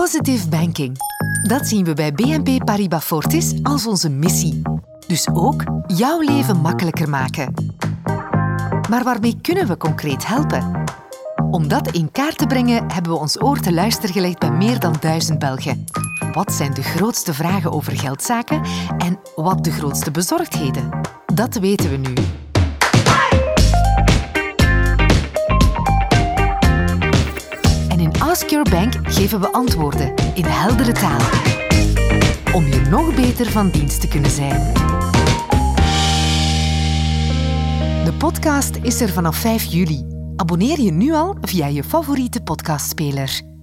Positive banking. Dat zien we bij BNP Paribas Fortis als onze missie. Dus ook jouw leven makkelijker maken. Maar waarmee kunnen we concreet helpen? Om dat in kaart te brengen hebben we ons oor te luisteren gelegd bij meer dan duizend Belgen. Wat zijn de grootste vragen over geldzaken en wat de grootste bezorgdheden? Dat weten we nu. Ask Your Bank geven we antwoorden in heldere taal. Om je nog beter van dienst te kunnen zijn. De podcast is er vanaf 5 juli. Abonneer je nu al via je favoriete podcastspeler.